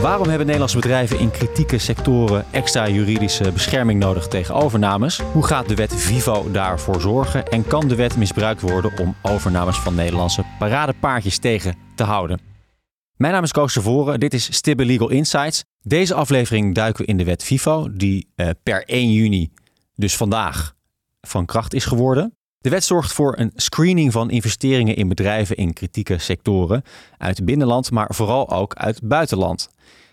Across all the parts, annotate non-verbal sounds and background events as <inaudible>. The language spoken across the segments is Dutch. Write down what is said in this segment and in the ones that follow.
Waarom hebben Nederlandse bedrijven in kritieke sectoren extra juridische bescherming nodig tegen overnames? Hoe gaat de wet Vivo daarvoor zorgen? En kan de wet misbruikt worden om overnames van Nederlandse paradepaardjes tegen te houden? Mijn naam is Koos Voren. Dit is Stibbe Legal Insights. Deze aflevering duiken we in de wet Vivo, die eh, per 1 juni, dus vandaag, van kracht is geworden. De wet zorgt voor een screening van investeringen in bedrijven in kritieke sectoren uit binnenland, maar vooral ook uit buitenland.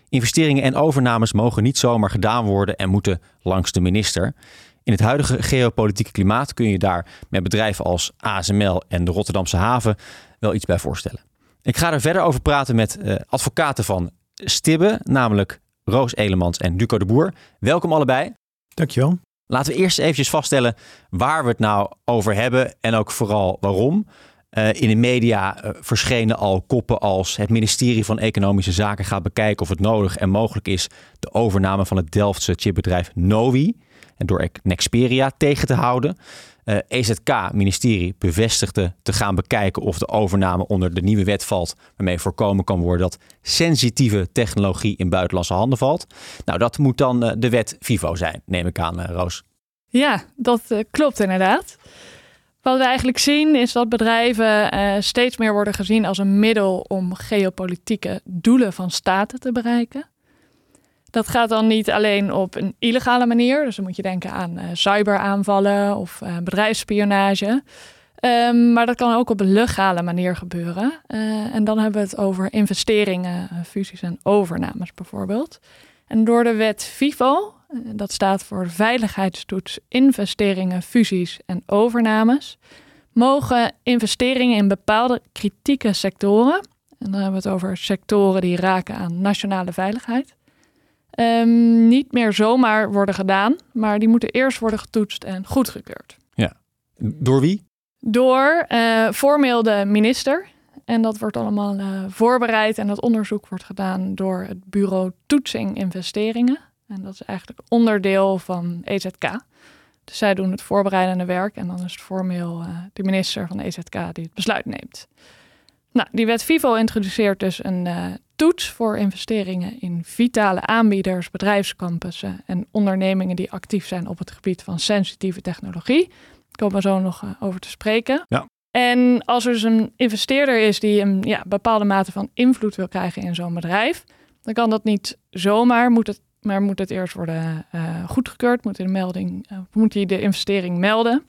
Investeringen en overnames mogen niet zomaar gedaan worden en moeten langs de minister. In het huidige geopolitieke klimaat kun je daar met bedrijven als ASML en de Rotterdamse haven wel iets bij voorstellen. Ik ga er verder over praten met uh, advocaten van Stibbe, namelijk Roos Elemans en Duco de Boer. Welkom allebei. Dankjewel. Laten we eerst eventjes vaststellen waar we het nou over hebben en ook vooral waarom. Uh, in de media uh, verschenen al koppen als het ministerie van Economische Zaken gaat bekijken of het nodig en mogelijk is de overname van het Delftse chipbedrijf Novi en door Nexperia tegen te houden. Uh, EZK-ministerie bevestigde te gaan bekijken of de overname onder de nieuwe wet valt, waarmee voorkomen kan worden dat sensitieve technologie in buitenlandse handen valt. Nou, dat moet dan uh, de wet Vivo zijn, neem ik aan, uh, Roos. Ja, dat klopt inderdaad. Wat we eigenlijk zien is dat bedrijven steeds meer worden gezien als een middel om geopolitieke doelen van staten te bereiken. Dat gaat dan niet alleen op een illegale manier. Dus dan moet je denken aan uh, cyberaanvallen of uh, bedrijfsspionage. Um, maar dat kan ook op een legale manier gebeuren. Uh, en dan hebben we het over investeringen, fusies en overnames bijvoorbeeld. En door de wet FIFO, dat staat voor Veiligheidstoets Investeringen, Fusies en Overnames, mogen investeringen in bepaalde kritieke sectoren, en dan hebben we het over sectoren die raken aan nationale veiligheid, um, niet meer zomaar worden gedaan, maar die moeten eerst worden getoetst en goedgekeurd. Ja. Door wie? Door uh, formeel de minister. En dat wordt allemaal uh, voorbereid en dat onderzoek wordt gedaan door het bureau Toetsing Investeringen. En dat is eigenlijk onderdeel van EZK. Dus zij doen het voorbereidende werk en dan is het formeel uh, de minister van de EZK die het besluit neemt. Nou, die wet Vivo introduceert dus een uh, toets voor investeringen in vitale aanbieders, bedrijfscampussen en ondernemingen die actief zijn op het gebied van sensitieve technologie. Daar komen we zo nog uh, over te spreken. Ja. En als er dus een investeerder is die een ja, bepaalde mate van invloed wil krijgen in zo'n bedrijf, dan kan dat niet zomaar, moet het, maar moet het eerst worden uh, goedgekeurd, moet, de melding, moet hij de investering melden.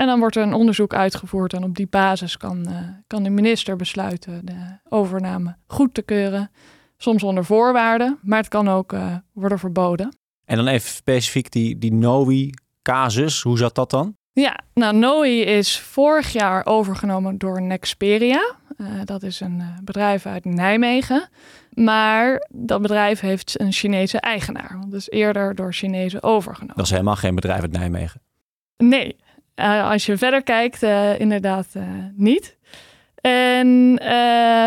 En dan wordt er een onderzoek uitgevoerd en op die basis kan, uh, kan de minister besluiten de overname goed te keuren. Soms onder voorwaarden, maar het kan ook uh, worden verboden. En dan even specifiek die, die NOI-casus, hoe zat dat dan? Ja, nou NOI is vorig jaar overgenomen door Nexperia. Uh, dat is een bedrijf uit Nijmegen. Maar dat bedrijf heeft een Chinese eigenaar. Dus eerder door Chinezen overgenomen. Dat is helemaal geen bedrijf uit Nijmegen. Nee, als je verder kijkt, uh, inderdaad uh, niet. En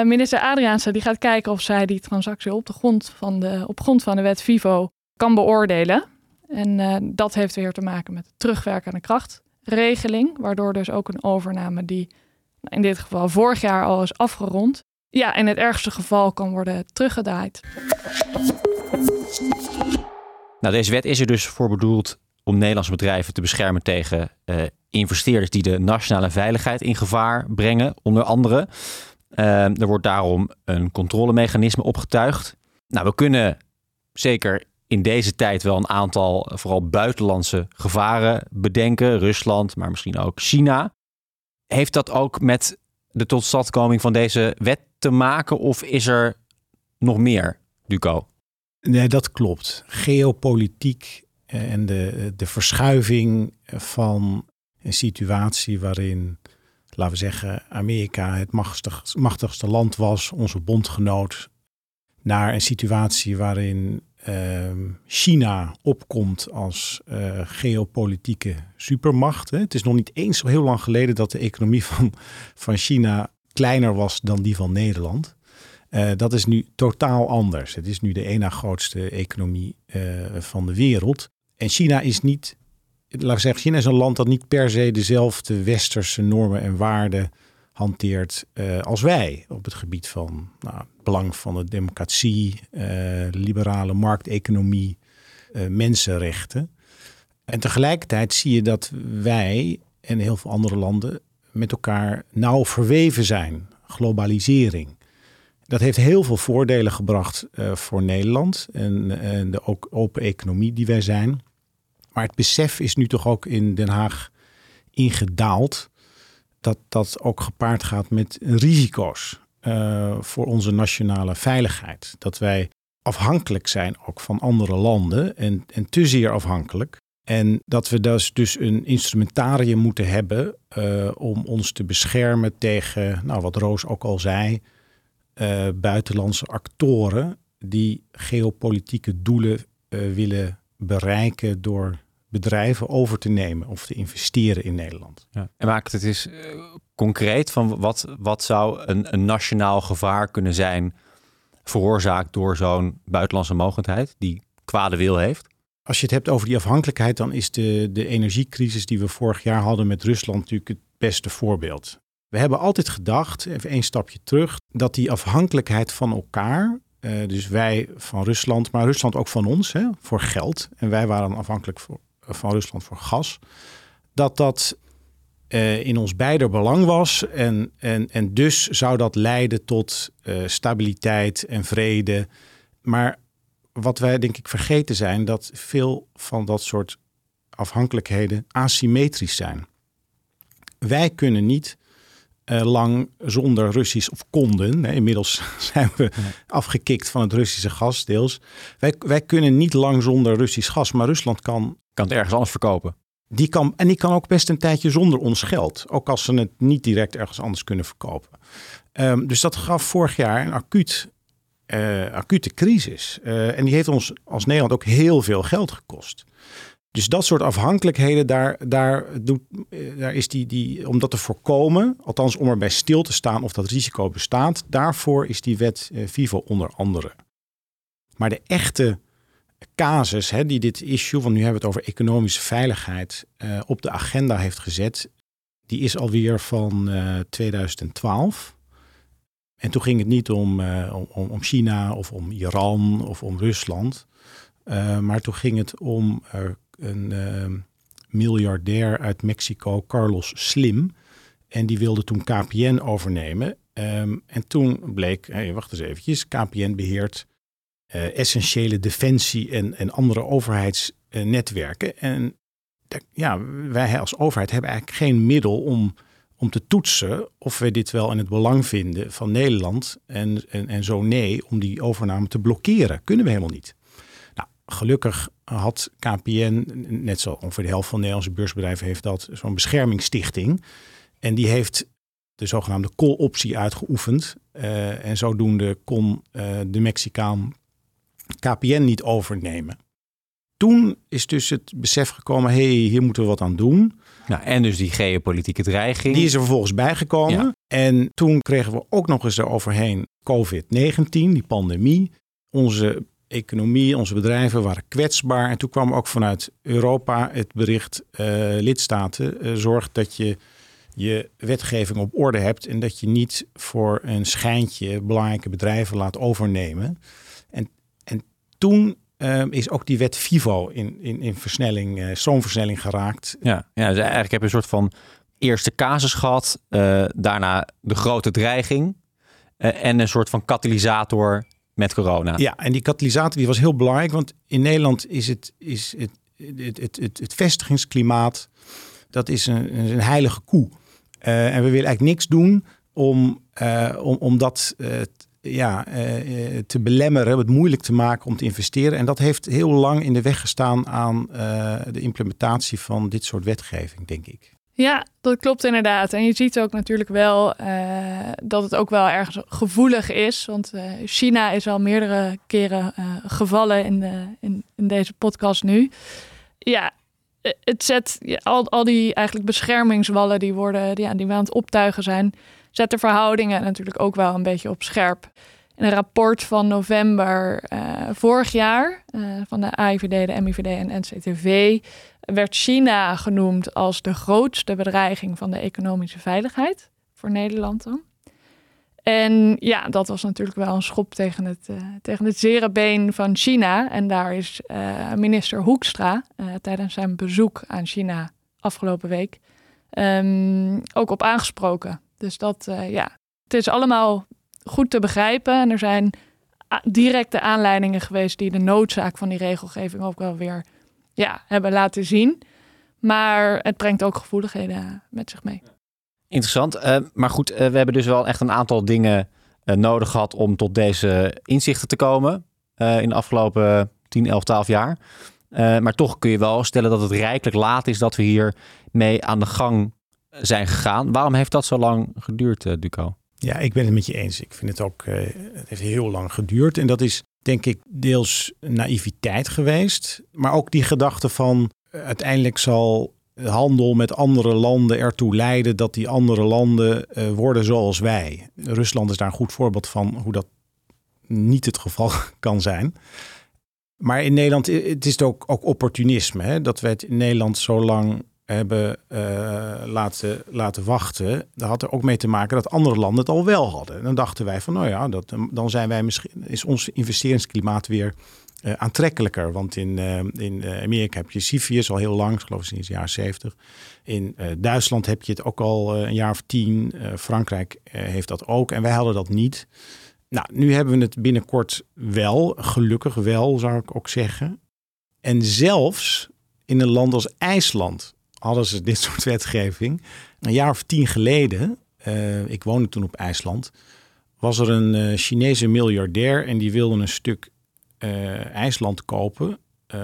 minister Adriaanse die gaat kijken of zij die transactie op, de grond van de, op grond van de wet Vivo kan beoordelen. En dat heeft weer te maken met de terugwerkende krachtregeling, waardoor dus ook een overname die in dit geval vorig jaar al is afgerond, ja, in het ergste geval kan worden teruggedraaid. Nou, deze wet is er dus voor bedoeld om Nederlandse bedrijven te beschermen tegen uh, investeerders die de nationale veiligheid in gevaar brengen, onder andere. Uh, er wordt daarom een controlemechanisme opgetuigd. Nou, we kunnen zeker in deze tijd wel een aantal, vooral buitenlandse gevaren bedenken. Rusland, maar misschien ook China. Heeft dat ook met de totstandkoming van deze wet te maken of is er nog meer, Duco? Nee, dat klopt. Geopolitiek en de, de verschuiving van een situatie waarin, laten we zeggen, Amerika het machtigste, machtigste land was, onze bondgenoot, naar een situatie waarin uh, China opkomt als uh, geopolitieke supermacht. Het is nog niet eens zo heel lang geleden dat de economie van, van China kleiner was dan die van Nederland. Uh, dat is nu totaal anders. Het is nu de ene grootste economie van de wereld. En China is niet, laat ik zeggen, China is een land dat niet per se dezelfde westerse normen en waarden hanteert als wij op het gebied van nou, het belang van de democratie, liberale markteconomie, mensenrechten. En tegelijkertijd zie je dat wij en heel veel andere landen met elkaar nauw verweven zijn. Globalisering. Dat heeft heel veel voordelen gebracht uh, voor Nederland en, en de ook open economie die wij zijn. Maar het besef is nu toch ook in Den Haag ingedaald dat dat ook gepaard gaat met risico's uh, voor onze nationale veiligheid. Dat wij afhankelijk zijn ook van andere landen en, en te zeer afhankelijk. En dat we dus, dus een instrumentarium moeten hebben uh, om ons te beschermen tegen, nou, wat Roos ook al zei, uh, buitenlandse actoren die geopolitieke doelen uh, willen bereiken door bedrijven over te nemen of te investeren in Nederland. Ja. En maakt het eens concreet van wat, wat zou een, een nationaal gevaar kunnen zijn veroorzaakt door zo'n buitenlandse mogendheid die kwade wil heeft? Als je het hebt over die afhankelijkheid, dan is de, de energiecrisis die we vorig jaar hadden met Rusland natuurlijk het beste voorbeeld. We hebben altijd gedacht, even één stapje terug, dat die afhankelijkheid van elkaar, uh, dus wij van Rusland, maar Rusland ook van ons, hè, voor geld, en wij waren afhankelijk voor, van Rusland voor gas, dat dat uh, in ons beider belang was. En, en, en dus zou dat leiden tot stabiliteit en vrede. Maar wat wij denk ik vergeten zijn, dat veel van dat soort afhankelijkheden asymmetrisch zijn. Wij kunnen niet uh, lang zonder Russisch of konden. Hè, inmiddels <laughs> zijn we afgekikt van het Russische gas deels. Wij, wij kunnen niet lang zonder Russisch gas, maar Rusland kan... Kan het ergens anders verkopen. Die kan, en die kan ook best een tijdje zonder ons geld. Ook als ze het niet direct ergens anders kunnen verkopen. Um, dus dat gaf vorig jaar een acuut uh, acute crisis. Uh, en die heeft ons als Nederland ook heel veel geld gekost. Dus dat soort afhankelijkheden, daar, daar, doet, uh, daar is die, die, om dat te voorkomen, althans om erbij stil te staan of dat risico bestaat, daarvoor is die wet VIVO onder andere. Maar de echte casus hè, die dit issue, want nu hebben we het over economische veiligheid, op de agenda heeft gezet, die is alweer van 2012. En toen ging het niet om, om, om, China of om Iran of om Rusland. Maar toen ging het om een miljardair uit Mexico, Carlos Slim. En die wilde toen KPN overnemen. Um, en toen bleek, hey, wacht eens eventjes, KPN beheert essentiële defensie en, en andere overheidsnetwerken. En ja, wij als overheid hebben eigenlijk geen middel om om te toetsen of we dit wel in het belang vinden van Nederland. En, en, en zo nee, om die overname te blokkeren. Kunnen we helemaal niet. Gelukkig had KPN, net zo ongeveer de helft van Nederlandse beursbedrijven heeft dat, zo'n beschermingsstichting. En die heeft de zogenaamde call-optie uitgeoefend. Uh, en zodoende kon uh, de Mexicaan KPN niet overnemen. Toen is dus het besef gekomen, hé, hey, hier moeten we wat aan doen. Nou, en dus die geopolitieke dreiging. Die is er vervolgens bijgekomen. Ja. En toen kregen we ook nog eens eroverheen COVID-19, die pandemie. Onze economie, onze bedrijven waren kwetsbaar. En toen kwam ook vanuit Europa het bericht: uh, lidstaten, uh, zorg dat je je wetgeving op orde hebt en dat je niet voor een schijntje belangrijke bedrijven laat overnemen. En, en toen uh, is ook die wet FIVO in, in, in versnelling, uh, zo'n versnelling geraakt. Ja, ja dus eigenlijk heb je een soort van eerste casus gehad, daarna de grote dreiging en een soort van katalysator met corona. Ja, en die katalysator die was heel belangrijk, want in Nederland is het, is het, het, het, het, vestigingsklimaat, dat is een, een heilige koe. en we willen eigenlijk niks doen om, om, om dat ja, uh, te belemmeren, het moeilijk te maken om te investeren. En dat heeft heel lang in de weg gestaan aan de implementatie van dit soort wetgeving, denk ik. Ja, dat klopt inderdaad. En je ziet ook natuurlijk wel uh, dat het ook wel ergens gevoelig is. Want China is al meerdere keren gevallen in, de, in, deze podcast nu. Ja, het zet al, al die eigenlijk beschermingswallen die, worden, ja, die we aan het optuigen zijn zet de verhoudingen natuurlijk ook wel een beetje op scherp. In een rapport van november vorig jaar van de AIVD, de MIVD en NCTV werd China genoemd als de grootste bedreiging van de economische veiligheid voor Nederland dan. En ja, dat was natuurlijk wel een schop tegen het, uh, tegen het zere been van China. En daar is uh, minister Hoekstra uh, tijdens zijn bezoek aan China afgelopen week um, ook op aangesproken. Dus dat, ja, het is allemaal goed te begrijpen. En er zijn directe aanleidingen geweest die de noodzaak van die regelgeving ook wel weer ja, hebben laten zien. Maar het brengt ook gevoeligheden met zich mee. Interessant. Uh, maar goed, uh, we hebben dus wel echt een aantal dingen uh, nodig gehad om tot deze inzichten te komen in de afgelopen 10, 11, 12 jaar. maar toch kun je wel stellen dat het rijkelijk laat is dat we hier mee aan de gang zijn gegaan. Waarom heeft dat zo lang geduurd, Duco? Ja, ik ben het met je eens. Ik vind het ook, het heeft heel lang geduurd. En dat is denk ik deels naïviteit geweest. Maar ook die gedachte van uiteindelijk zal handel met andere landen ertoe leiden dat die andere landen uh, worden zoals wij. Rusland is daar een goed voorbeeld van hoe dat niet het geval <laughs> kan zijn. Maar in Nederland het is ook, ook opportunisme. Hè? Dat we het in Nederland zo lang hebben uh, laten, laten wachten. Dat had er ook mee te maken dat andere landen het al wel hadden. En dan dachten wij van, nou ja, dat, dan zijn wij misschien, is ons investeringsklimaat weer uh, aantrekkelijker. Want in, uh, in Amerika heb je CFIUS al heel lang, geloof ik sinds de jaren 70. In Duitsland heb je het ook al een jaar of tien. Frankrijk heeft dat ook en wij hadden dat niet. Nou, nu hebben we het binnenkort wel, gelukkig wel zou ik ook zeggen. En zelfs in een land als IJsland hadden ze dit <laughs> soort wetgeving. Een jaar of tien geleden, ik woonde toen op IJsland, was er een Chinese miljardair en die wilde een stuk uh, IJsland kopen.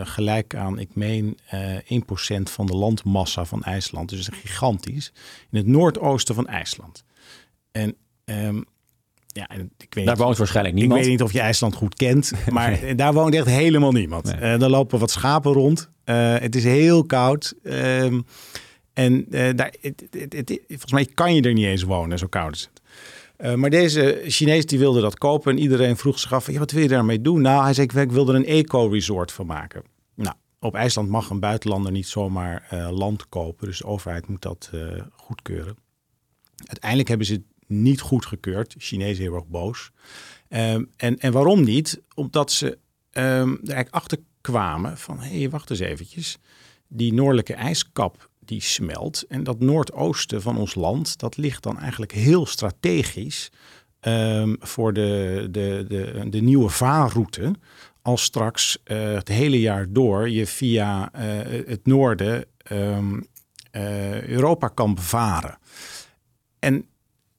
Gelijk aan, ik meen, uh, eh, 1% van de landmassa van IJsland. Dus gigantisch. In het noordoosten van IJsland. En um, ja, ik weet daar woont waarschijnlijk niemand. Ik weet niet of je IJsland goed kent, <laughs> maar daar woont echt helemaal niemand. Nee. Uh, daar lopen wat schapen rond. Uh, het is heel koud. Uh, en daar, het, het, het, volgens mij kan je er niet eens wonen, zo koud is het. Uh, maar deze Chinees die wilde dat kopen en iedereen vroeg zich af, ja, wat wil je daarmee doen? Nou, hij zei, ik wil er een eco-resort van maken. Nou, op IJsland mag een buitenlander niet zomaar land kopen, dus de overheid moet dat goedkeuren. Uiteindelijk hebben ze het niet goedgekeurd. Chinezen heel erg boos. Um, en, en waarom niet? Omdat ze um, er eigenlijk achter kwamen van, hé, hey, wacht eens eventjes. Die noordelijke ijskap die smelt. En dat noordoosten van ons land, dat ligt dan eigenlijk heel strategisch um, voor de, de, de, de nieuwe vaarroute. Als straks uh, het hele jaar door je via uh, het noorden um, uh, Europa kan bevaren. En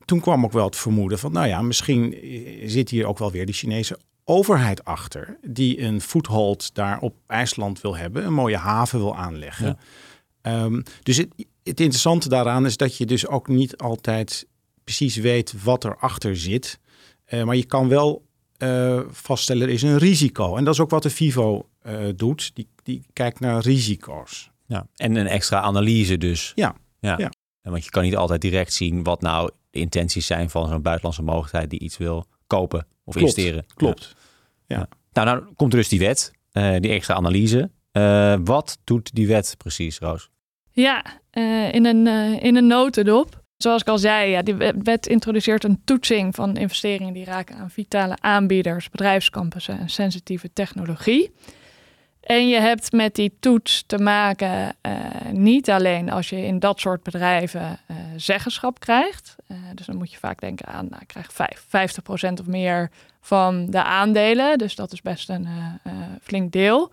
toen kwam ook wel het vermoeden van, nou ja, misschien zit hier ook wel weer die Chinese overheid achter, die een foothold daar op IJsland wil hebben, een mooie haven wil aanleggen. Ja. Um, dus het, het, interessante daaraan is dat je dus ook niet altijd precies weet wat erachter zit. Uh, maar je kan wel uh, vaststellen, er is een risico. En dat is ook wat de Vivo uh, doet. Die, die kijkt naar risico's. Ja, en een extra analyse dus. Ja. ja. ja. Want je kan niet altijd direct zien wat nou de intenties zijn van zo'n buitenlandse mogelijkheid die iets wil kopen of Klopt. investeren. Klopt. Ja. ja. Nou, nou komt er dus die wet, die extra analyse. Uh, wat doet die wet precies, Roos? Ja, uh, in, een, uh, in een notendop. Zoals ik al zei, ja, die wet introduceert een toetsing van investeringen die raken aan vitale aanbieders, bedrijfscampussen en sensitieve technologie. En je hebt met die toets te maken uh, niet alleen als je in dat soort bedrijven zeggenschap krijgt. dus dan moet je vaak denken aan, nou, ik krijg 5, 50% of meer van de aandelen. Dus dat is best een flink deel.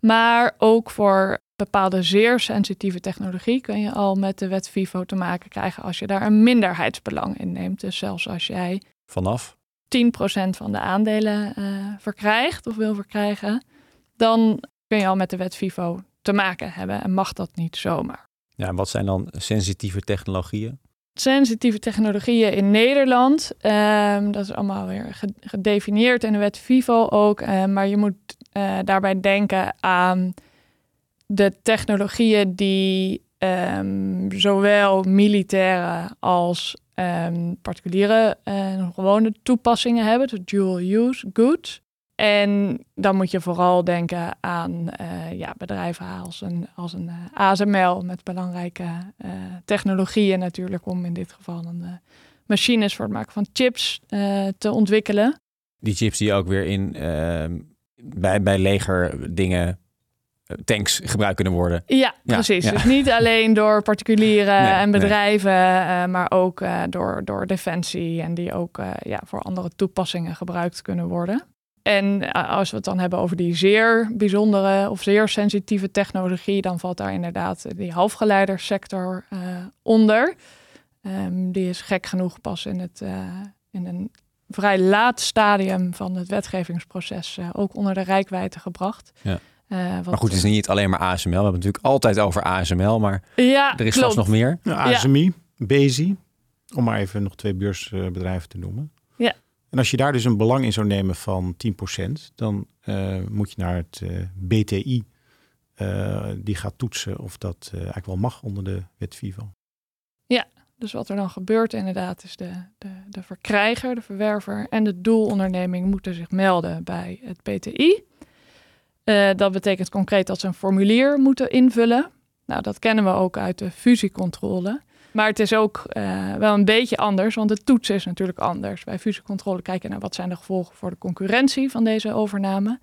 Maar ook voor bepaalde zeer sensitieve technologie kun je al met de wet FIFO te maken krijgen als je daar een minderheidsbelang in neemt. Dus zelfs als jij vanaf 10% van de aandelen verkrijgt of wil verkrijgen, dan kun je al met de wet FIFO te maken hebben en mag dat niet zomaar. Ja, en wat zijn dan sensitieve technologieën? Sensitieve technologieën in Nederland, um, dat is allemaal weer gedefinieerd in de wet FIFO ook, uh, maar je moet uh, daarbij denken aan de technologieën die um, zowel militaire als um, particuliere uh, gewone toepassingen hebben, dus dual use goods. En dan moet je vooral denken aan uh, ja, bedrijven als een, als een uh, ASML met belangrijke uh, technologieën natuurlijk om in dit geval een machines voor het maken van chips te ontwikkelen. Die chips die ook weer in, ehm, bij, bij leger dingen tanks gebruikt kunnen worden. Ja, precies. Dus niet alleen door particulieren <laughs> en bedrijven, maar ook door, door defensie en die ook ja, voor andere toepassingen gebruikt kunnen worden. En eh, als we het dan hebben over die zeer bijzondere of zeer sensitieve technologie, dan valt daar inderdaad die halfgeleidersector uh, onder. Um, die is gek genoeg pas in, het, uh, in een vrij laat stadium van het wetgevingsproces ook onder de rijkwijde gebracht. Ja. maar goed, het is niet alleen maar ASML. We hebben het natuurlijk altijd over ASML, maar ja, er is vast nog meer. ASMI, Bezi, om maar even nog twee beursbedrijven te noemen. En als je daar dus een belang in zou nemen van 10%, dan uh, moet je naar het eh, BTI. Uh, eh, die gaat toetsen of dat eigenlijk wel mag onder de wet Vivo. Ja, dus wat er dan gebeurt inderdaad is de, de, de verkrijger, de verwerver en de doelonderneming moeten zich melden bij het BTI. dat betekent concreet dat ze een formulier moeten invullen. Nou, dat kennen we ook uit de fusiecontrole. Maar het is ook uh, wel een beetje anders, want de toets is natuurlijk anders. Bij fusiecontrole kijk je naar wat zijn de gevolgen voor de concurrentie van deze overname.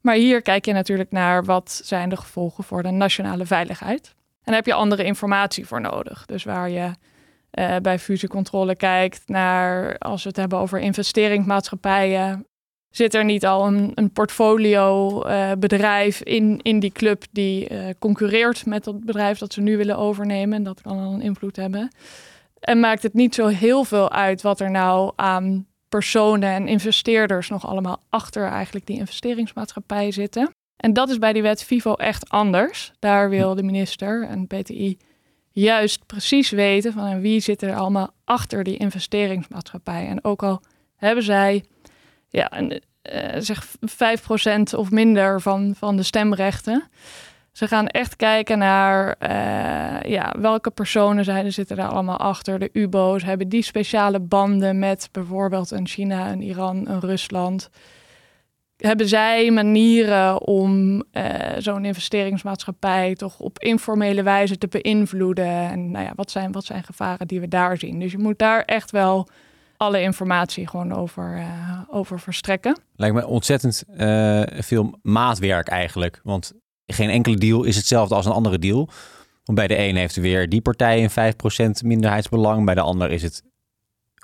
Maar hier kijk je natuurlijk naar wat zijn de gevolgen voor de nationale veiligheid. En daar heb je andere informatie voor nodig. Dus waar je uh, bij fusiecontrole kijkt naar, als we het hebben over investeringsmaatschappijen, zit er niet al een, een portfolio uh, bedrijf in, in die club die uh, concurreert met dat bedrijf dat ze nu willen overnemen. En dat kan dan een invloed hebben. En maakt het niet zo heel veel uit wat er nou aan personen en investeerders nog allemaal achter eigenlijk die investeringsmaatschappij zitten. En dat is bij die wet FIVO echt anders. Daar wil de minister en PTI juist precies weten van wie zit er allemaal achter die investeringsmaatschappij. En ook al hebben zij ja, en, uh, zeg 5% of minder van, van de stemrechten. Ze gaan echt kijken naar uh, ja, welke personen zijn, zitten daar allemaal achter. De UBO's hebben die speciale banden met bijvoorbeeld een China, een Iran, een Rusland. Hebben zij manieren om uh, zo'n investeringsmaatschappij toch op informele wijze te beïnvloeden? En nou ja, wat zijn, wat zijn gevaren die we daar zien? Dus je moet daar echt wel alle informatie gewoon over, uh, over verstrekken. Lijkt me ontzettend uh, veel maatwerk eigenlijk. Want geen enkele deal is hetzelfde als een andere deal. Want bij de een heeft weer die partij een 5% minderheidsbelang. Bij de ander is het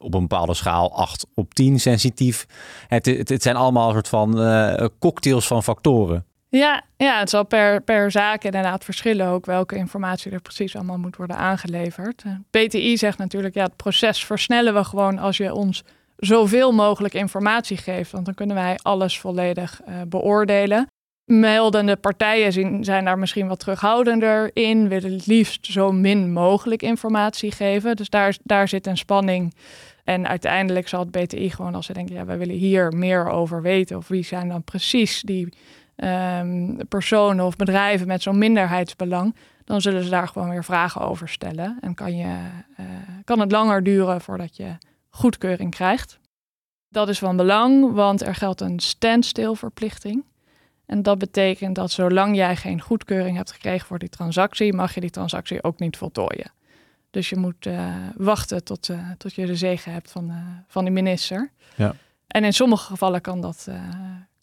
op een bepaalde schaal 8 op 10 sensitief. Het, het, het zijn allemaal een soort van uh, cocktails van factoren. Ja, ja, het zal per, per zaak inderdaad verschillen ook welke informatie er precies allemaal moet worden aangeleverd. PTI eh, zegt natuurlijk, ja, het proces versnellen we gewoon als je ons zoveel mogelijk informatie geeft, want dan kunnen wij alles volledig uh, beoordelen. Meldende partijen zijn daar misschien wat terughoudender in, willen het liefst zo min mogelijk informatie geven. Dus daar, daar zit een spanning. En uiteindelijk zal het BTI gewoon als ze denken, ja, wij willen hier meer over weten, of wie zijn dan precies die um, personen of bedrijven met zo'n minderheidsbelang, dan zullen ze daar gewoon weer vragen over stellen. En kan, je, uh, kan het langer duren voordat je goedkeuring krijgt. Dat is van belang, want er geldt een standstilverplichting. En dat betekent dat zolang jij geen goedkeuring hebt gekregen voor die transactie, mag je die transactie ook niet voltooien. Dus je moet uh, wachten tot, uh, tot je de zegen hebt van, van de minister. Ja. En in sommige gevallen kan dat,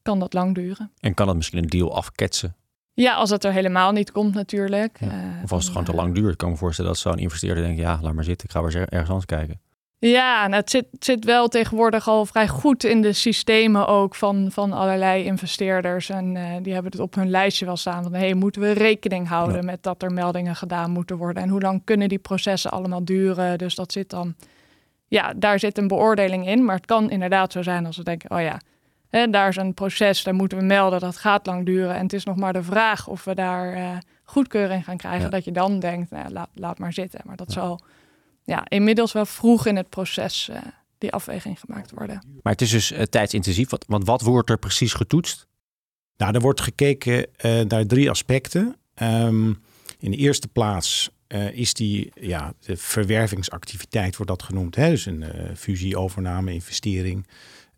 kan dat lang duren. En kan het misschien een deal afketsen? Ja, als het er helemaal niet komt natuurlijk. Ja. Eh, of als het gewoon te lang duurt. Ik kan me voorstellen dat zo'n investeerder denkt... ja, laat maar zitten, ik ga weer ergens anders kijken. Ja, nou, het zit, zit wel tegenwoordig al vrij goed in de systemen ook van, van allerlei investeerders. En uh, die hebben het op hun lijstje wel staan van... hey, moeten we rekening houden met dat er meldingen gedaan moeten worden? En hoe lang kunnen die processen allemaal duren? Dus dat zit dan... Ja, daar zit een beoordeling in. Maar het kan inderdaad zo zijn als we denken... oh ja, en daar is een proces, daar moeten we melden, dat gaat lang duren. En het is nog maar de vraag of we daar uh, goedkeuring gaan krijgen. Dat je dan denkt, nou, laat, laat maar zitten. Maar dat zal ja, inmiddels wel vroeg in het proces uh, die afweging gemaakt worden. Maar het is dus uh, tijdsintensief. Want, want wat wordt er precies getoetst? Nou, er wordt gekeken naar drie aspecten. Um, in de eerste plaats is die ja, de verwervingsactiviteit, wordt dat genoemd. Hè? Dus een fusie, overname, investering.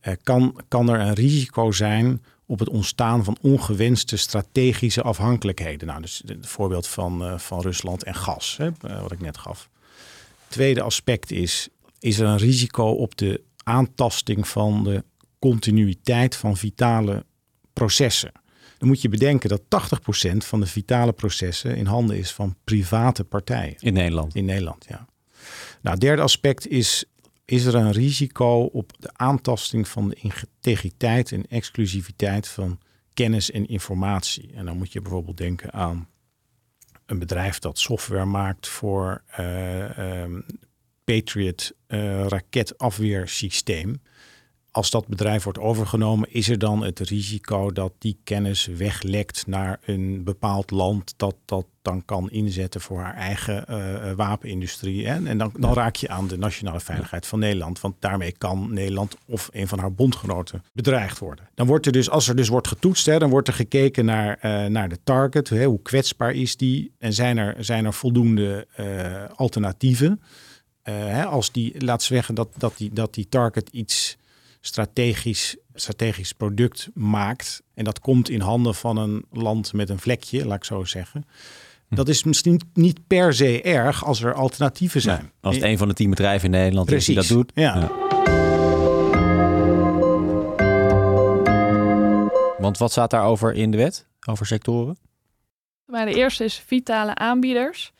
Eh, kan, kan er een risico zijn op het ontstaan van ongewenste strategische afhankelijkheden. Nou, dus het voorbeeld van, uh, van Rusland en gas, hè, eh, wat ik net gaf. Tweede aspect is, is er een risico op de aantasting van de continuïteit van vitale processen. Dan moet je bedenken dat 80% van de vitale processen in handen is van private partijen. In Nederland. In Nederland, ja. Nou, derde aspect is, is er een risico op de aantasting van de integriteit en exclusiviteit van kennis en informatie. En dan moet je bijvoorbeeld denken aan een bedrijf dat software maakt voor uh, Patriot uh, raketafweersysteem als dat bedrijf wordt overgenomen, is er dan het risico dat die kennis weglekt naar een bepaald land dat dat dan kan inzetten voor haar eigen uh, wapenindustrie. Hè? En dan, dan raak je aan de nationale veiligheid van Nederland. Want daarmee kan Nederland of een van haar bondgenoten bedreigd worden. Dan wordt er dus, als er dus wordt getoetst, hè, dan wordt er gekeken naar, uh, naar de target. Hè? Hoe kwetsbaar is die? En zijn er, zijn er voldoende alternatieven? Hè? Als die, laat zeggen dat, dat, die, dat die target iets strategisch, strategisch product maakt. En dat komt in handen van een land met een vlekje, laat ik zo zeggen. Hm. Dat is misschien niet per se erg als er alternatieven zijn. als het een van de tien bedrijven in Nederland Precies. is die dat doet. Ja. ja. Want wat staat daarover in de wet, over sectoren? Maar de eerste is vitale aanbieders.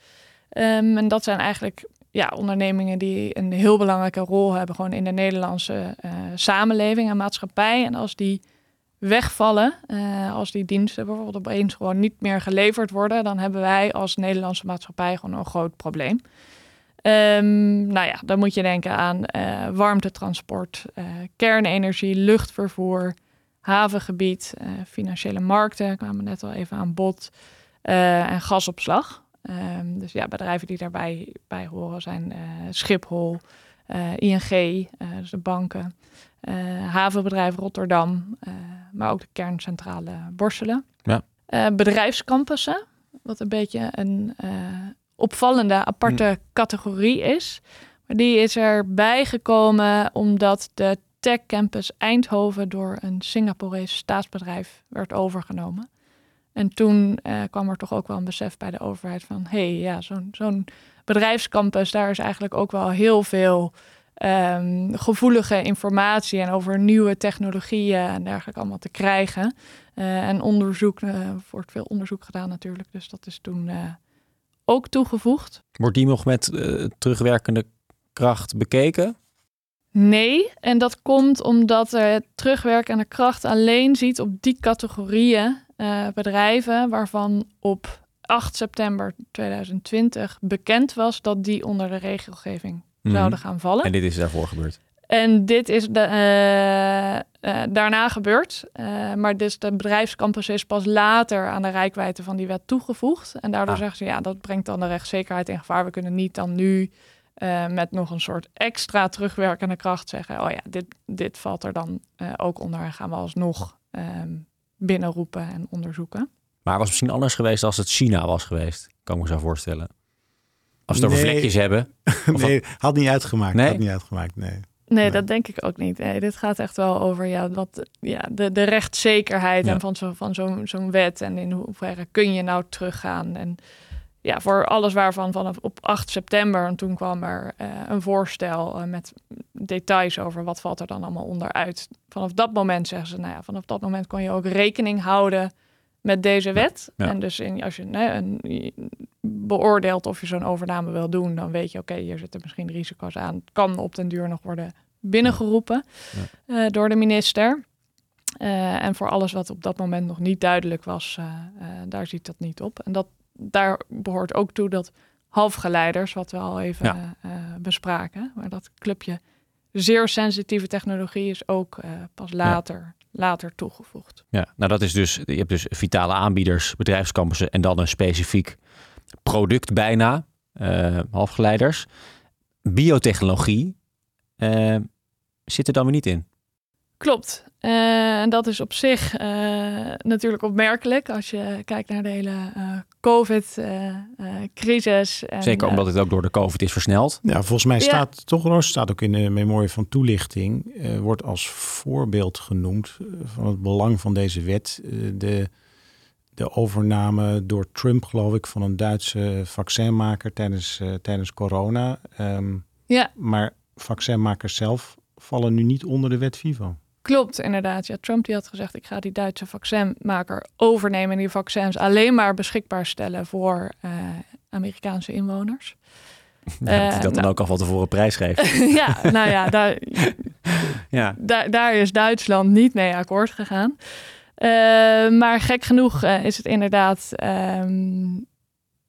Um, en dat zijn eigenlijk ja, ondernemingen die een heel belangrijke rol hebben gewoon in de Nederlandse uh, samenleving en maatschappij. En als die wegvallen, uh, als die diensten bijvoorbeeld opeens gewoon niet meer geleverd worden, dan hebben wij als Nederlandse maatschappij gewoon een groot probleem. Um, nou ja, dan moet je denken aan uh, warmtetransport, kernenergie, luchtvervoer, havengebied, financiële markten, kwamen net al even aan bod, en gasopslag. Um, dus ja, bedrijven die daarbij bij horen zijn uh, Schiphol, uh, ING, uh, dus de banken, havenbedrijf Rotterdam, maar ook de kerncentrale Borselen. Ja. bedrijfscampussen, wat een beetje een opvallende aparte hm. categorie is. Maar die is erbij gekomen omdat de Tech Campus Eindhoven door een Singaporese staatsbedrijf werd overgenomen. En toen uh, kwam er toch ook wel een besef bij de overheid van... hé, hey, ja, zo'n zo'n bedrijfscampus, daar is eigenlijk ook wel heel veel... Um, gevoelige informatie en over nieuwe technologieën en dergelijke allemaal te krijgen. Uh, en onderzoek, uh, wordt veel onderzoek gedaan natuurlijk, dus dat is toen ook toegevoegd. Wordt die nog met terugwerkende kracht bekeken? Nee, en dat komt omdat er terugwerkende kracht alleen ziet op die categorieën uh, bedrijven waarvan op 8 september 2020 bekend was dat die onder de regelgeving mhm. zouden gaan vallen. En dit is daarvoor gebeurd. En dit is de, uh, uh, daarna gebeurd. maar dus de bedrijfscampus is pas later aan de rijkwijde van die wet toegevoegd. En daardoor ah. zeggen ze, ja, dat brengt dan de rechtszekerheid in gevaar. We kunnen niet dan nu met nog een soort extra terugwerkende kracht zeggen... oh ja, dit, dit valt er dan ook onder en gaan we alsnog um, binnenroepen en onderzoeken. Maar het was misschien anders geweest als het China was geweest, kan ik me zo voorstellen. Als het over vlekjes hebben. <laughs> nee, had niet uitgemaakt. Nee? Had niet uitgemaakt, nee. Nee, dat denk ik ook niet. Nee, dit gaat echt wel over ja, wat, ja, de, de rechtszekerheid en van zo'n van zo'n zo'n wet. En in hoeverre kun je nou teruggaan. En ja, voor alles waarvan vanaf op 8 september, en toen kwam er uh, een voorstel uh, met details over wat valt er dan allemaal onderuit. Vanaf dat moment zeggen ze, nou ja, vanaf dat moment kon je ook rekening houden met deze wet. En dus in, als je nee, een, beoordeelt of je zo'n overname wil doen, dan weet je, oké, hier zitten misschien risico's aan. Het kan op den duur nog worden binnengeroepen ja. Uh, door de minister. en voor alles wat op dat moment nog niet duidelijk was, daar ziet dat niet op. En dat daar behoort ook toe dat halfgeleiders, wat we al even uh, bespraken, maar dat clubje zeer sensitieve technologie is ook uh, pas later, later toegevoegd. Ja, nou dat is dus, je hebt dus vitale aanbieders, bedrijfscampussen en dan een specifiek product bijna, uh, halfgeleiders. Biotechnologie zit er dan weer niet in. Klopt. Uh, en dat is op zich uh, natuurlijk opmerkelijk als je kijkt naar de hele uh, COVID-crisis. Zeker omdat het ook door de COVID is versneld. Ja, volgens mij staat ja. toch, staat ook in de memorie van toelichting, wordt als voorbeeld genoemd van het belang van deze wet. de, de overname door Trump, geloof ik, van een Duitse vaccinmaker tijdens, tijdens corona. Um, ja. Maar vaccinmakers zelf vallen nu niet onder de wet Vivo. Klopt, inderdaad. Ja, Trump die had gezegd, ik ga die Duitse vaccinmaker overnemen en die vaccins alleen maar beschikbaar stellen voor uh, Amerikaanse inwoners. <laughs> Ja, dat hij dat dan nou, ook al van tevoren prijsgeeft. <laughs> ja, nou ja, daar, <laughs> ja. Daar, daar is Duitsland niet mee akkoord gegaan. Uh, maar gek genoeg uh, is het inderdaad um,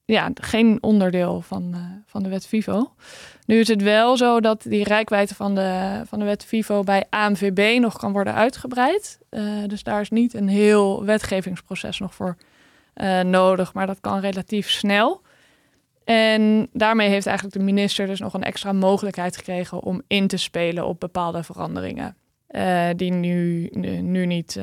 ja, geen onderdeel van, van de wet Vivo. Nu is het wel zo dat die rijkwijde van de, van de wet Vivo bij ANVB nog kan worden uitgebreid. dus daar is niet een heel wetgevingsproces nog voor nodig, maar dat kan relatief snel. En daarmee heeft eigenlijk de minister dus nog een extra mogelijkheid gekregen om in te spelen op bepaalde veranderingen. Uh, die nu, nu, niet,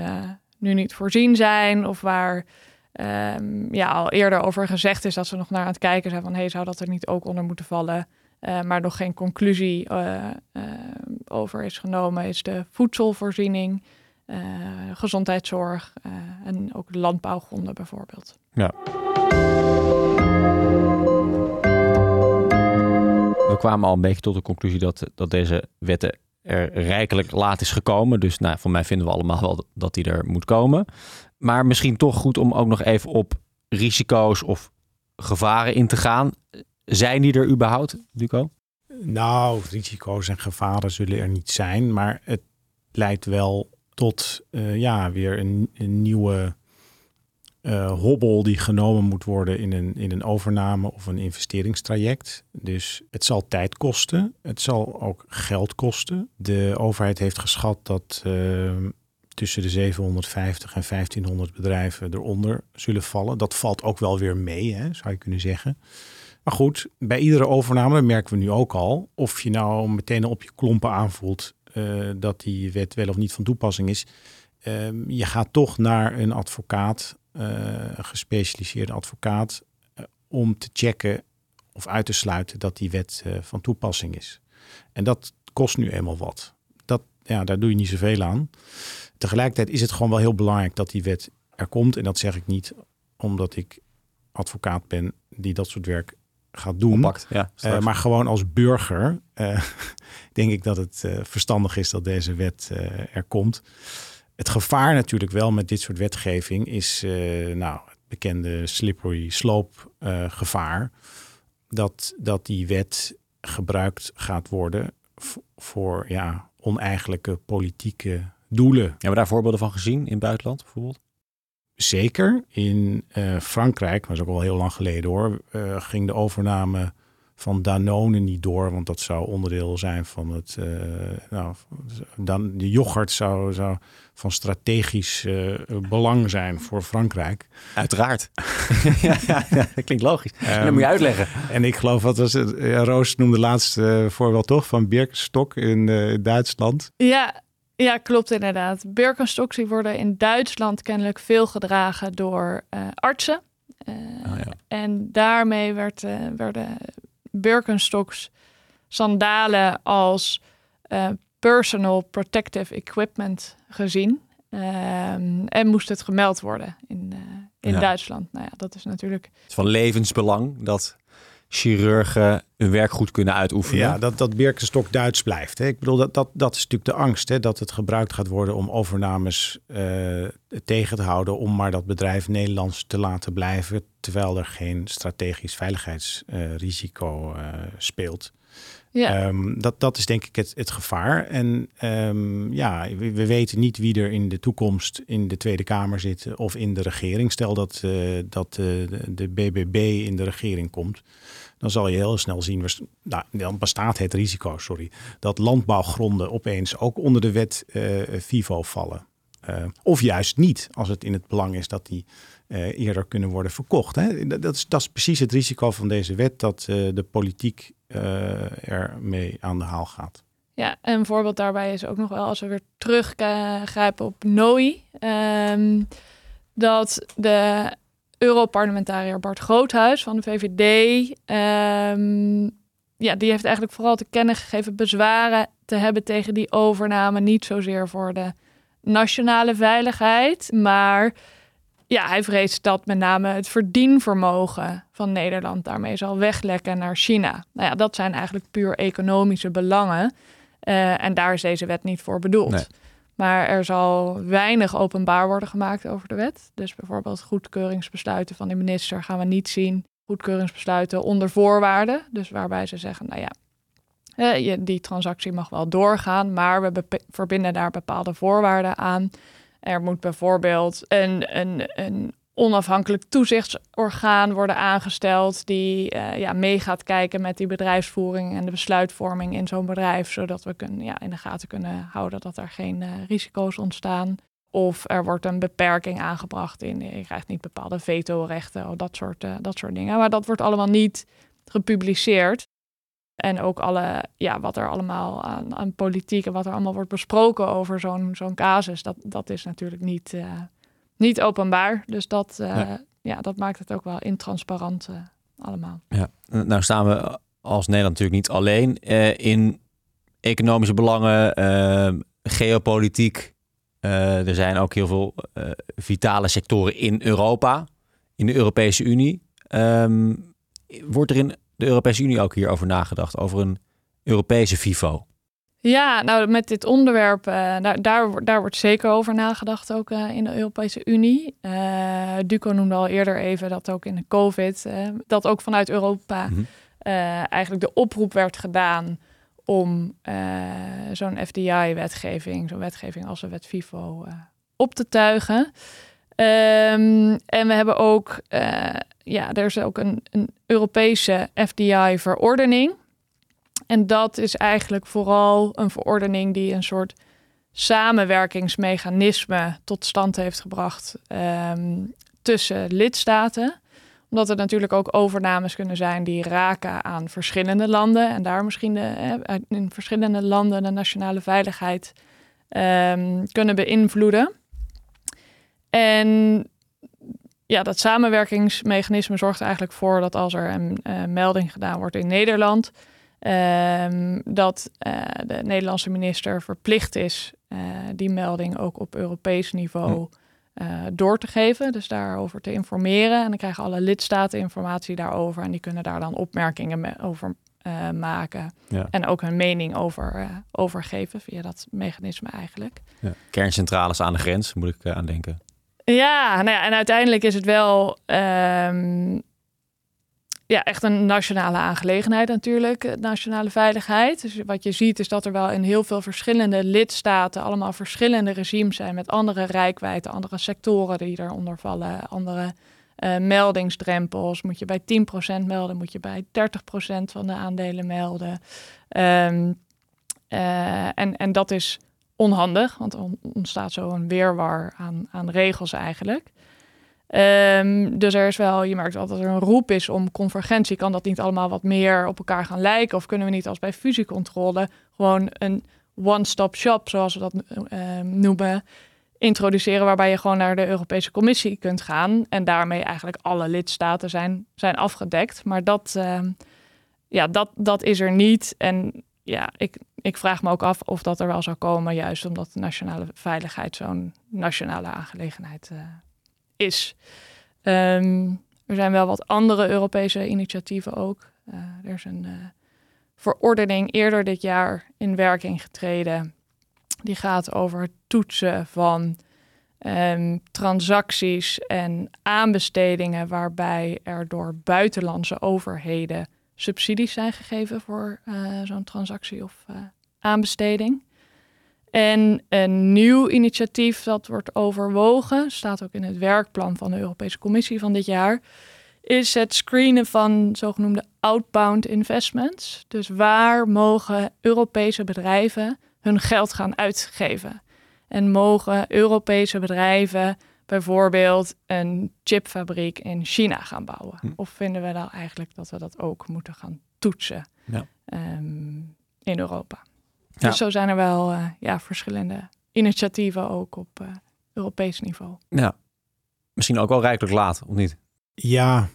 nu niet voorzien zijn of waar um, ja, al eerder over gezegd is dat ze nog naar aan het kijken zijn van hey, zou dat er niet ook onder moeten vallen. Uh, maar nog geen conclusie over is genomen, is de voedselvoorziening, gezondheidszorg en ook landbouwgronden bijvoorbeeld. Ja. we kwamen al een beetje tot de conclusie dat, dat deze wetten er rijkelijk laat is gekomen. Dus nou, voor mij vinden we allemaal wel dat die er moet komen. Maar misschien toch goed om ook nog even op risico's of gevaren in te gaan. Zijn die er überhaupt, Duco? Nou, risico's en gevaren zullen er niet zijn. Maar het leidt wel tot uh, ja, weer een, een nieuwe uh, hobbel die genomen moet worden in een, in een overname of een investeringstraject. Dus het zal tijd kosten. Het zal ook geld kosten. De overheid heeft geschat dat uh, tussen de 750 en 1500 bedrijven eronder zullen vallen. Dat valt ook wel weer mee, hè, zou je kunnen zeggen. Maar goed, bij iedere overname merken we nu ook al of je nou meteen op je klompen aanvoelt uh, dat die wet wel of niet van toepassing is. Ehm, je gaat toch naar een advocaat uh, gespecialiseerde advocaat uh, om te checken of uit te sluiten dat die wet van toepassing is. En dat kost nu eenmaal wat. Dat, ja, daar doe je niet zoveel aan. Tegelijkertijd is het gewoon wel heel belangrijk dat die wet er komt. En dat zeg ik niet omdat ik advocaat ben die dat soort werk gaat doen. Oppakt, ja, maar gewoon als burger <laughs> denk ik dat het verstandig is dat deze wet er komt. Het gevaar natuurlijk wel met dit soort wetgeving is nou, het bekende slippery slope gevaar. Dat, dat die wet gebruikt gaat worden voor ja, oneigenlijke politieke doelen. Hebben we daar voorbeelden van gezien in het buitenland bijvoorbeeld? Zeker. In uh, Frankrijk, maar dat is ook al heel lang geleden hoor, ging de overname van Danone niet door, want dat zou onderdeel zijn van het. Uh, nou, dan, de yoghurt zou, zou van strategisch uh, belang zijn voor Frankrijk. Uiteraard. <laughs> ja, ja, dat klinkt logisch. Um, en dat moet je uitleggen. En ik geloof, wat was het? Roos noemde laatst uh, voorbeeld toch van Birkenstock in Duitsland. Ja, ja, klopt inderdaad. Birkenstocks die worden in Duitsland kennelijk veel gedragen door artsen. Oh, ja. En daarmee werd, werden Birkenstocks sandalen als personal protective equipment gezien. Um, en moest het gemeld worden in, in ja. Duitsland. Nou ja, dat is natuurlijk. Het is van levensbelang dat chirurgen hun werk goed kunnen uitoefenen. Ja, dat, dat Birkenstock Duits blijft. Hè. Ik bedoel, dat, dat, dat is natuurlijk de angst. Hè, dat het gebruikt gaat worden om overnames uh, tegen te houden. Om maar dat bedrijf Nederlands te laten blijven. Terwijl er geen strategisch veiligheidsrisico uh, uh, speelt. Ja. Um, dat, dat is denk ik het, het gevaar. En um, ja, we, we, weten niet wie er in de toekomst in de Tweede Kamer zit of in de regering. Stel dat, uh, dat uh, de BBB in de regering komt dan zal je heel snel zien, nou, dan bestaat het risico, sorry, dat landbouwgronden opeens ook onder de wet uh, FIVO vallen. Uh, of juist niet, als het in het belang is dat die uh, eerder kunnen worden verkocht. Hè? Dat, is, dat is precies het risico van deze wet, dat de politiek ermee aan de haal gaat. Ja, en een voorbeeld daarbij is ook nog wel, als we weer teruggrijpen op NOI, um, dat de Europarlementariër Bart Groothuis van de VVD. Um, ja, die heeft eigenlijk vooral te kennen gegeven bezwaren te hebben tegen die overname. Niet zozeer voor de nationale veiligheid, maar ja, hij vreest dat met name het verdienvermogen van Nederland daarmee zal weglekken naar China. Nou ja, dat zijn eigenlijk puur economische belangen. Uh, en daar is deze wet niet voor bedoeld. Maar er zal weinig openbaar worden gemaakt over de wet. Dus bijvoorbeeld goedkeuringsbesluiten van de minister gaan we niet zien. Goedkeuringsbesluiten onder voorwaarden. Dus waarbij ze zeggen, nou ja, die transactie mag wel doorgaan, maar we verbinden daar bepaalde voorwaarden aan. Er moet bijvoorbeeld een, een, een onafhankelijk toezichtsorgaan worden aangesteld die uh, ja, mee gaat kijken met die bedrijfsvoering en de besluitvorming in zo'n bedrijf, zodat we kunnen, ja, in de gaten kunnen houden dat er geen uh, risico's ontstaan. Of er wordt een beperking aangebracht in, je krijgt niet bepaalde vetorechten of dat soort, uh, dat soort dingen. Maar dat wordt allemaal niet gepubliceerd. En ook alle, ja, wat er allemaal aan, aan politiek en wat er allemaal wordt besproken over zo'n zo'n casus, dat, dat is natuurlijk niet, niet openbaar. Dus dat, uh, ja. dat maakt het ook wel intransparant uh, allemaal. Ja, nou staan we als Nederland natuurlijk niet alleen in economische belangen, geopolitiek. er zijn ook heel veel vitale sectoren in Europa, in de Europese Unie. Um, wordt er in de Europese Unie ook hierover nagedacht, over een Europese FIFO? Ja, nou met dit onderwerp, uh, daar, daar, daar, wordt zeker over nagedacht ook uh, in de Europese Unie. Uh, Duco noemde al eerder even dat ook in de COVID, dat ook vanuit Europa -hmm. eigenlijk de oproep werd gedaan om zo'n FDI-wetgeving, zo'n wetgeving als de wet FIFO, op te tuigen. Um, en we hebben ook ja, er is ook een, een Europese FDI-verordening. En dat is eigenlijk vooral een verordening die een soort samenwerkingsmechanisme tot stand heeft gebracht um, tussen lidstaten. Omdat er natuurlijk ook overnames kunnen zijn die raken aan verschillende landen. En daar misschien de, in verschillende landen de nationale veiligheid um, kunnen beïnvloeden. En ja, dat samenwerkingsmechanisme zorgt eigenlijk voor dat als er een uh, melding gedaan wordt in Nederland, uh, dat uh, de Nederlandse minister verplicht is eh, die melding ook op Europees niveau door te geven. Dus daarover te informeren. En dan krijgen alle lidstaten informatie daarover en die kunnen daar dan opmerkingen over maken. Ja. En ook hun mening over, overgeven via dat mechanisme eigenlijk. Ja. Kerncentrales aan de grens, moet ik aan denken. Ja, nou ja, en uiteindelijk is het wel um, ja, echt een nationale aangelegenheid natuurlijk, nationale veiligheid. Dus wat je ziet is dat er wel in heel veel verschillende lidstaten allemaal verschillende regimes zijn met andere rijkwijde, andere sectoren die eronder vallen, andere uh, meldingsdrempels. Moet je bij 10% melden, moet je bij 30% van de aandelen melden. Um, uh, en, en dat is onhandig, want er ontstaat zo een weerwar aan, aan regels eigenlijk. Um, dus er is wel, je merkt wel dat er een roep is om convergentie. Kan dat niet allemaal wat meer op elkaar gaan lijken? Of kunnen we niet als bij fusiecontrole gewoon een one-stop shop, zoals we dat uh, noemen, introduceren, waarbij je gewoon naar de Europese Commissie kunt gaan en daarmee eigenlijk alle lidstaten zijn, zijn afgedekt. Maar dat, uh, ja, dat, dat is er niet. En ja, ik, ik vraag me ook af of dat er wel zou komen, juist omdat nationale veiligheid zo'n nationale aangelegenheid uh, is. Um, er zijn wel wat andere Europese initiatieven ook. Uh, er is een uh, verordening eerder dit jaar in werking getreden. Die gaat over het toetsen van um, transacties en aanbestedingen waarbij er door buitenlandse overheden subsidies zijn gegeven voor uh, zo'n transactie of aanbesteding. En een nieuw initiatief dat wordt overwogen, staat ook in het werkplan van de Europese Commissie van dit jaar, is het screenen van zogenoemde outbound investments. Dus waar mogen Europese bedrijven hun geld gaan uitgeven? En mogen Europese bedrijven bijvoorbeeld een chipfabriek in China gaan bouwen? Hm. Of vinden we dan eigenlijk dat we dat ook moeten gaan toetsen ja. um, in Europa? Ja. Dus zo zijn er wel uh, ja, verschillende initiatieven ook op uh, Europees niveau. Ja, misschien ook wel rijkelijk laat, of niet? Ja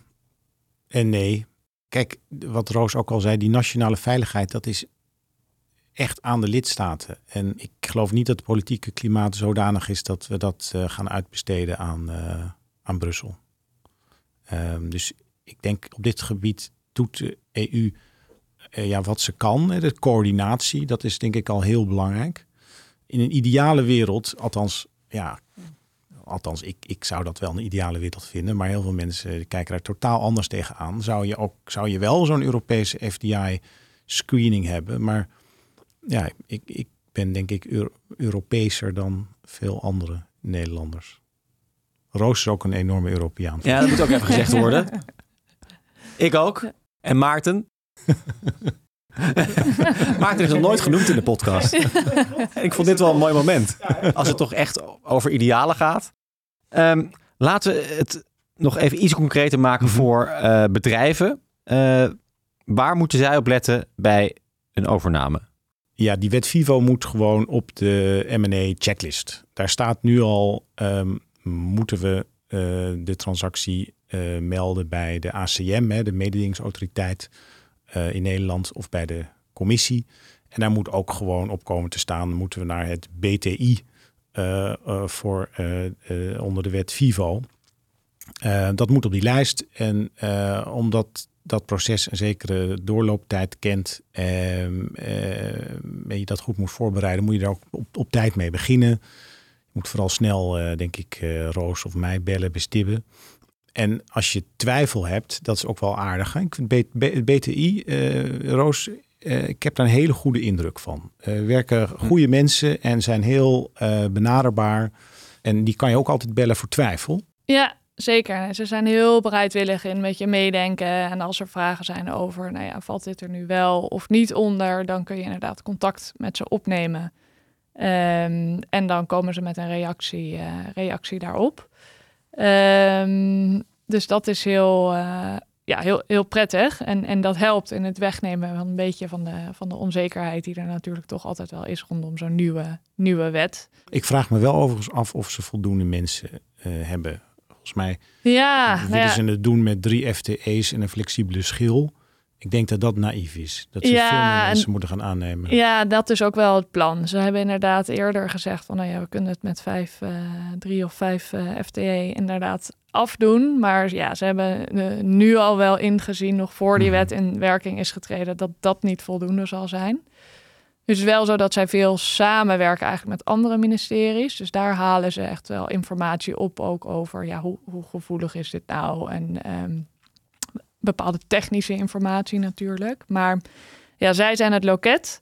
en nee. Kijk, wat Roos ook al zei, die nationale veiligheid, dat is echt aan de lidstaten. En ik geloof niet dat het politieke klimaat zodanig is dat we dat uh, gaan uitbesteden aan, aan Brussel. Ehm, dus ik denk op dit gebied doet de EU eh, ja, wat ze kan. De coördinatie, dat is denk ik al heel belangrijk. In een ideale wereld, althans, ja, althans, ik, ik zou dat wel een ideale wereld vinden, maar heel veel mensen kijken daar totaal anders tegenaan. Zou je ook, zou je wel zo'n Europese FDI screening hebben, maar ja, ik, ik ben denk ik Euro Europeeser dan veel andere Nederlanders. Roos is ook een enorme Europeaan. Ja, dat moet ook even gezegd worden. <laughs> Ik ook. En Maarten. <laughs> Maarten is nog nooit genoemd in de podcast. <laughs> ik vond dit wel een mooi moment. Als het toch echt over idealen gaat. Ehm, laten we het nog even iets concreter maken Mhm. voor eh, bedrijven. Eh, waar moeten zij op letten bij een overname? Ja, die wet Vivo moet gewoon op de M&A checklist. Daar staat nu al, ehm, moeten we eh, de transactie melden bij de ACM, hè, de mededingingsautoriteit eh, in Nederland, of bij de commissie. En daar moet ook gewoon op komen te staan, moeten we naar het BTI eh, eh, voor onder de wet Vivo. Eh, dat moet op die lijst. En omdat dat proces een zekere doorlooptijd kent ehm, eh, en je dat goed moet voorbereiden, moet je daar ook op, tijd mee beginnen. Je moet vooral snel, denk ik, Roos of mij bellen, bestibben. En als je twijfel hebt, dat is ook wel aardig. hè. Ik vind B- B- het BTI, eh, Roos, eh, ik heb daar een hele goede indruk van. Er werken goede mensen en zijn heel benaderbaar. En die kan je ook altijd bellen voor twijfel. Ja, zeker. Ze zijn heel bereidwillig in met je meedenken. En als er vragen zijn over, nou ja, valt dit er nu wel of niet onder, dan kun je inderdaad contact met ze opnemen. Ehm, en dan komen ze met een reactie, reactie daarop. Ehm, dus dat is heel, eh, ja, heel, heel prettig. En, en dat helpt in het wegnemen van een beetje van de, van de onzekerheid die er natuurlijk toch altijd wel is rondom zo'n nieuwe, nieuwe wet. Ik vraag me wel overigens af of ze voldoende mensen eh, hebben. Volgens mij Ja, nou willen ja. ze het doen met drie FTE's en een flexibele schil. Ik denk dat dat naïef is. Dat ze Ja, veel meer en- mensen moeten gaan aannemen. Ja, dat is ook wel het plan. Ze hebben inderdaad eerder gezegd van, nou ja, we kunnen het met vijf, eh, drie of vijf eh, FTE inderdaad afdoen. Maar ja, ze hebben eh, nu al wel ingezien, nog voor die Mhm. wet in werking is getreden, dat dat niet voldoende zal zijn. Dus het is wel zo dat zij veel samenwerken eigenlijk met andere ministeries. Dus daar halen ze echt wel informatie op, ook over ja, hoe, hoe gevoelig is dit nou en ehm, bepaalde technische informatie natuurlijk. Maar ja, zij zijn het loket.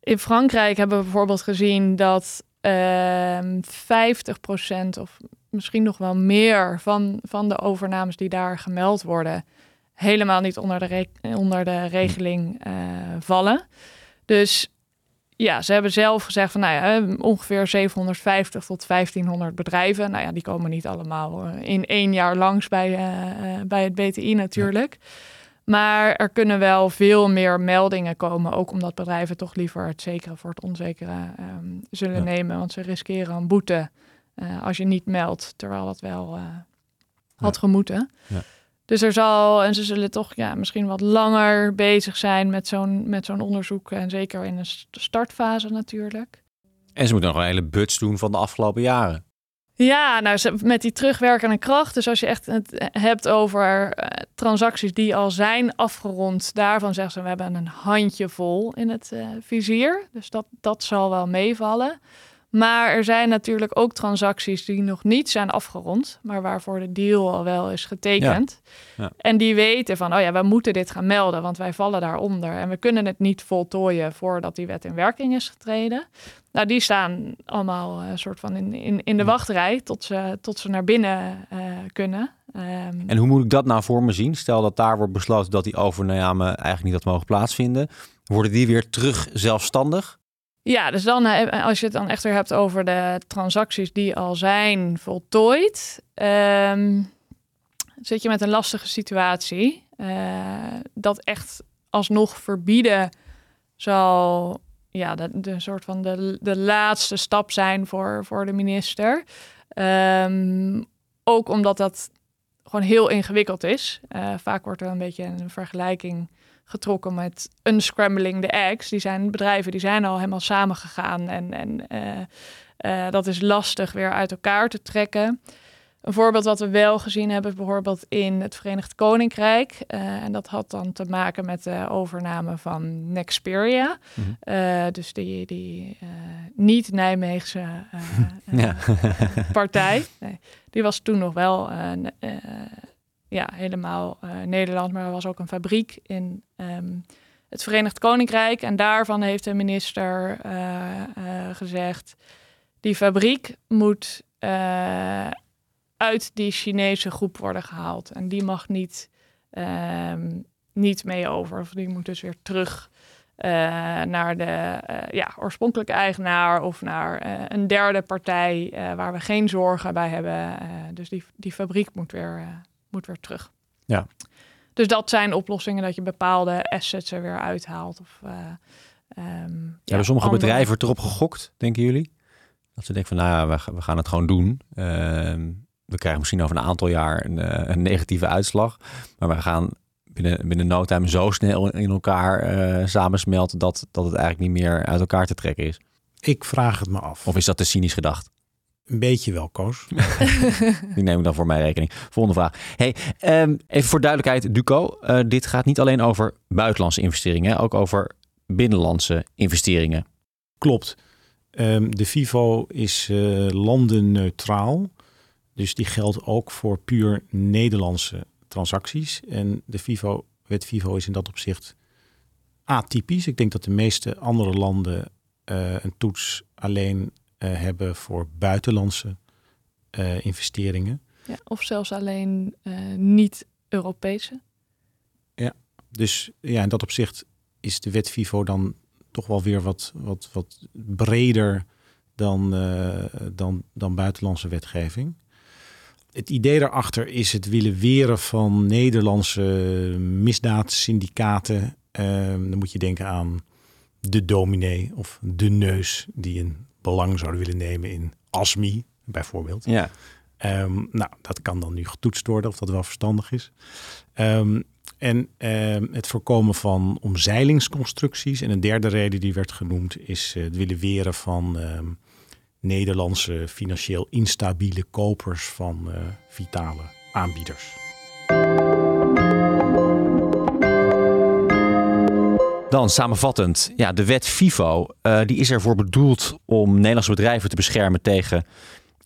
In Frankrijk hebben we bijvoorbeeld gezien dat ehm 50% of misschien nog wel meer van, van de overnames die daar gemeld worden, helemaal niet onder de, onder de regeling eh, vallen. Dus ja, ze hebben zelf gezegd van nou ja, eh, ongeveer 750 tot 1500 bedrijven. Nou ja, die komen niet allemaal eh, in één jaar langs bij, eh, bij het BTI natuurlijk. Maar er kunnen wel veel meer meldingen komen, ook omdat bedrijven toch liever het zekere voor het onzekere ehm, zullen Ja. nemen. Want ze riskeren een boete als je niet meldt, terwijl dat wel had gemoeten. Ja. Dus er zal, en ze zullen toch ja, misschien wat langer bezig zijn met zo'n, met zo'n onderzoek. En zeker in een st- startfase natuurlijk. En ze moeten nog een hele buts doen van de afgelopen jaren. Ja, nou ze- met die terugwerkende kracht. Dus als je echt het hebt over eh, transacties die al zijn afgerond, daarvan zeggen ze we hebben een handje vol in het eh, vizier. Dus dat, dat zal wel meevallen. Maar er zijn natuurlijk ook transacties die nog niet zijn afgerond, maar waarvoor de deal al wel is getekend. Ja. En die weten van, oh ja, we moeten dit gaan melden, want wij vallen daaronder. En we kunnen het niet voltooien voordat die wet in werking is getreden. Nou, die staan allemaal een soort van in, in, in de wachtrij tot ze, tot ze naar binnen eh, kunnen. Ehm, En hoe moet ik dat nou voor me zien? Stel dat daar wordt besloten dat die overname eigenlijk niet had mogen plaatsvinden. Worden die weer terug zelfstandig? Ja, dus dan eh, als je het dan echter hebt over de transacties die al zijn voltooid, ehm, zit je met een lastige situatie. Eh, dat echt alsnog verbieden zal ja, de, soort van de, de laatste stap zijn voor, voor de minister. Ehm, ook omdat dat gewoon heel ingewikkeld is. Eh, vaak wordt er een beetje een vergelijking getrokken met unscrambling the eggs. Die zijn bedrijven die zijn al helemaal samengegaan en, en eh, eh, dat is lastig weer uit elkaar te trekken. Een voorbeeld wat we wel gezien hebben, bijvoorbeeld in het Verenigd Koninkrijk. Uh, en dat had dan te maken met de overname van Nexperia. Mm -hmm. dus die, die uh, niet-Nijmeegse <laughs> partij. Nee, die was toen nog wel ja, helemaal Nederland, maar er was ook een fabriek in um, het Verenigd Koninkrijk. En daarvan heeft de minister gezegd, die fabriek moet uit die Chinese groep worden gehaald. En die mag niet, uh, niet mee over. Of die moet dus weer terug naar de ja, oorspronkelijke eigenaar of naar eh, een derde partij waar we geen zorgen bij hebben. dus die, die fabriek moet weer, moet weer terug. Ja. Dus dat zijn oplossingen dat je bepaalde assets er weer uithaalt. Of, um, ja, sommige andere... bedrijven erop gegokt, denken jullie? Dat ze denken van, nou ja, we, we gaan het gewoon doen. Ehm, we krijgen misschien over een aantal jaar een, eh, een negatieve uitslag. Maar we gaan binnen, binnen no time zo snel in elkaar uh, samensmelten dat, dat het eigenlijk niet meer uit elkaar te trekken is. Ik vraag het me af. Of is dat te cynisch gedacht? Een beetje wel, Koos. <laughs> Die neem ik dan voor mijn rekening. Volgende vraag. Hey, um, even voor duidelijkheid, Duco. Uh, dit gaat niet alleen over buitenlandse investeringen, ook over binnenlandse investeringen. Klopt. Um, de FIVO is uh, landenneutraal. Dus die geldt ook voor puur Nederlandse transacties. En de FIVO, wet FIVO is in dat opzicht atypisch. Ik denk dat de meeste andere landen uh, een toets alleen hebben voor buitenlandse uh, investeringen. Ja, of zelfs alleen niet-Europese. Ja, dus ja, in dat opzicht is de wet FIVO dan toch wel weer wat, wat, wat breder dan, dan, dan buitenlandse wetgeving het idee daarachter is het willen weren van Nederlandse misdaadsyndicaten. Um, dan moet je denken aan de dominee of de neus die een belang zouden willen nemen in ASMI bijvoorbeeld. Ja. Um, nou, dat kan dan nu getoetst worden of dat wel verstandig is. Um, en het voorkomen van omzeilingsconstructies. En een derde reden die werd genoemd is het willen weren van Nederlandse financieel instabiele kopers van uh, vitale aanbieders. Dan samenvattend, ja, de wet FIFO uh, die is ervoor bedoeld om Nederlandse bedrijven te beschermen tegen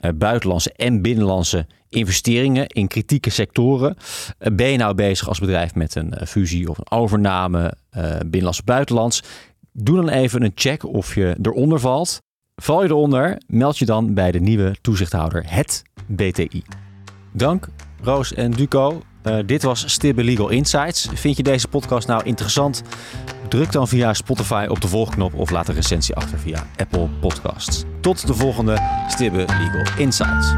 uh, buitenlandse en binnenlandse investeringen in kritieke sectoren. ben je nou bezig als bedrijf met een fusie of een overname, binnenlands buitenlands? Doe dan even een check of je eronder valt. Val je eronder, meld je dan bij de nieuwe toezichthouder, het BTI. Dank Roos en Duco. Dit was Stibbe Legal Insights. Vind je deze podcast nou interessant? Druk dan via Spotify op de volgknop of laat een recensie achter via Apple Podcasts. Tot de volgende Stibbe Legal Insights.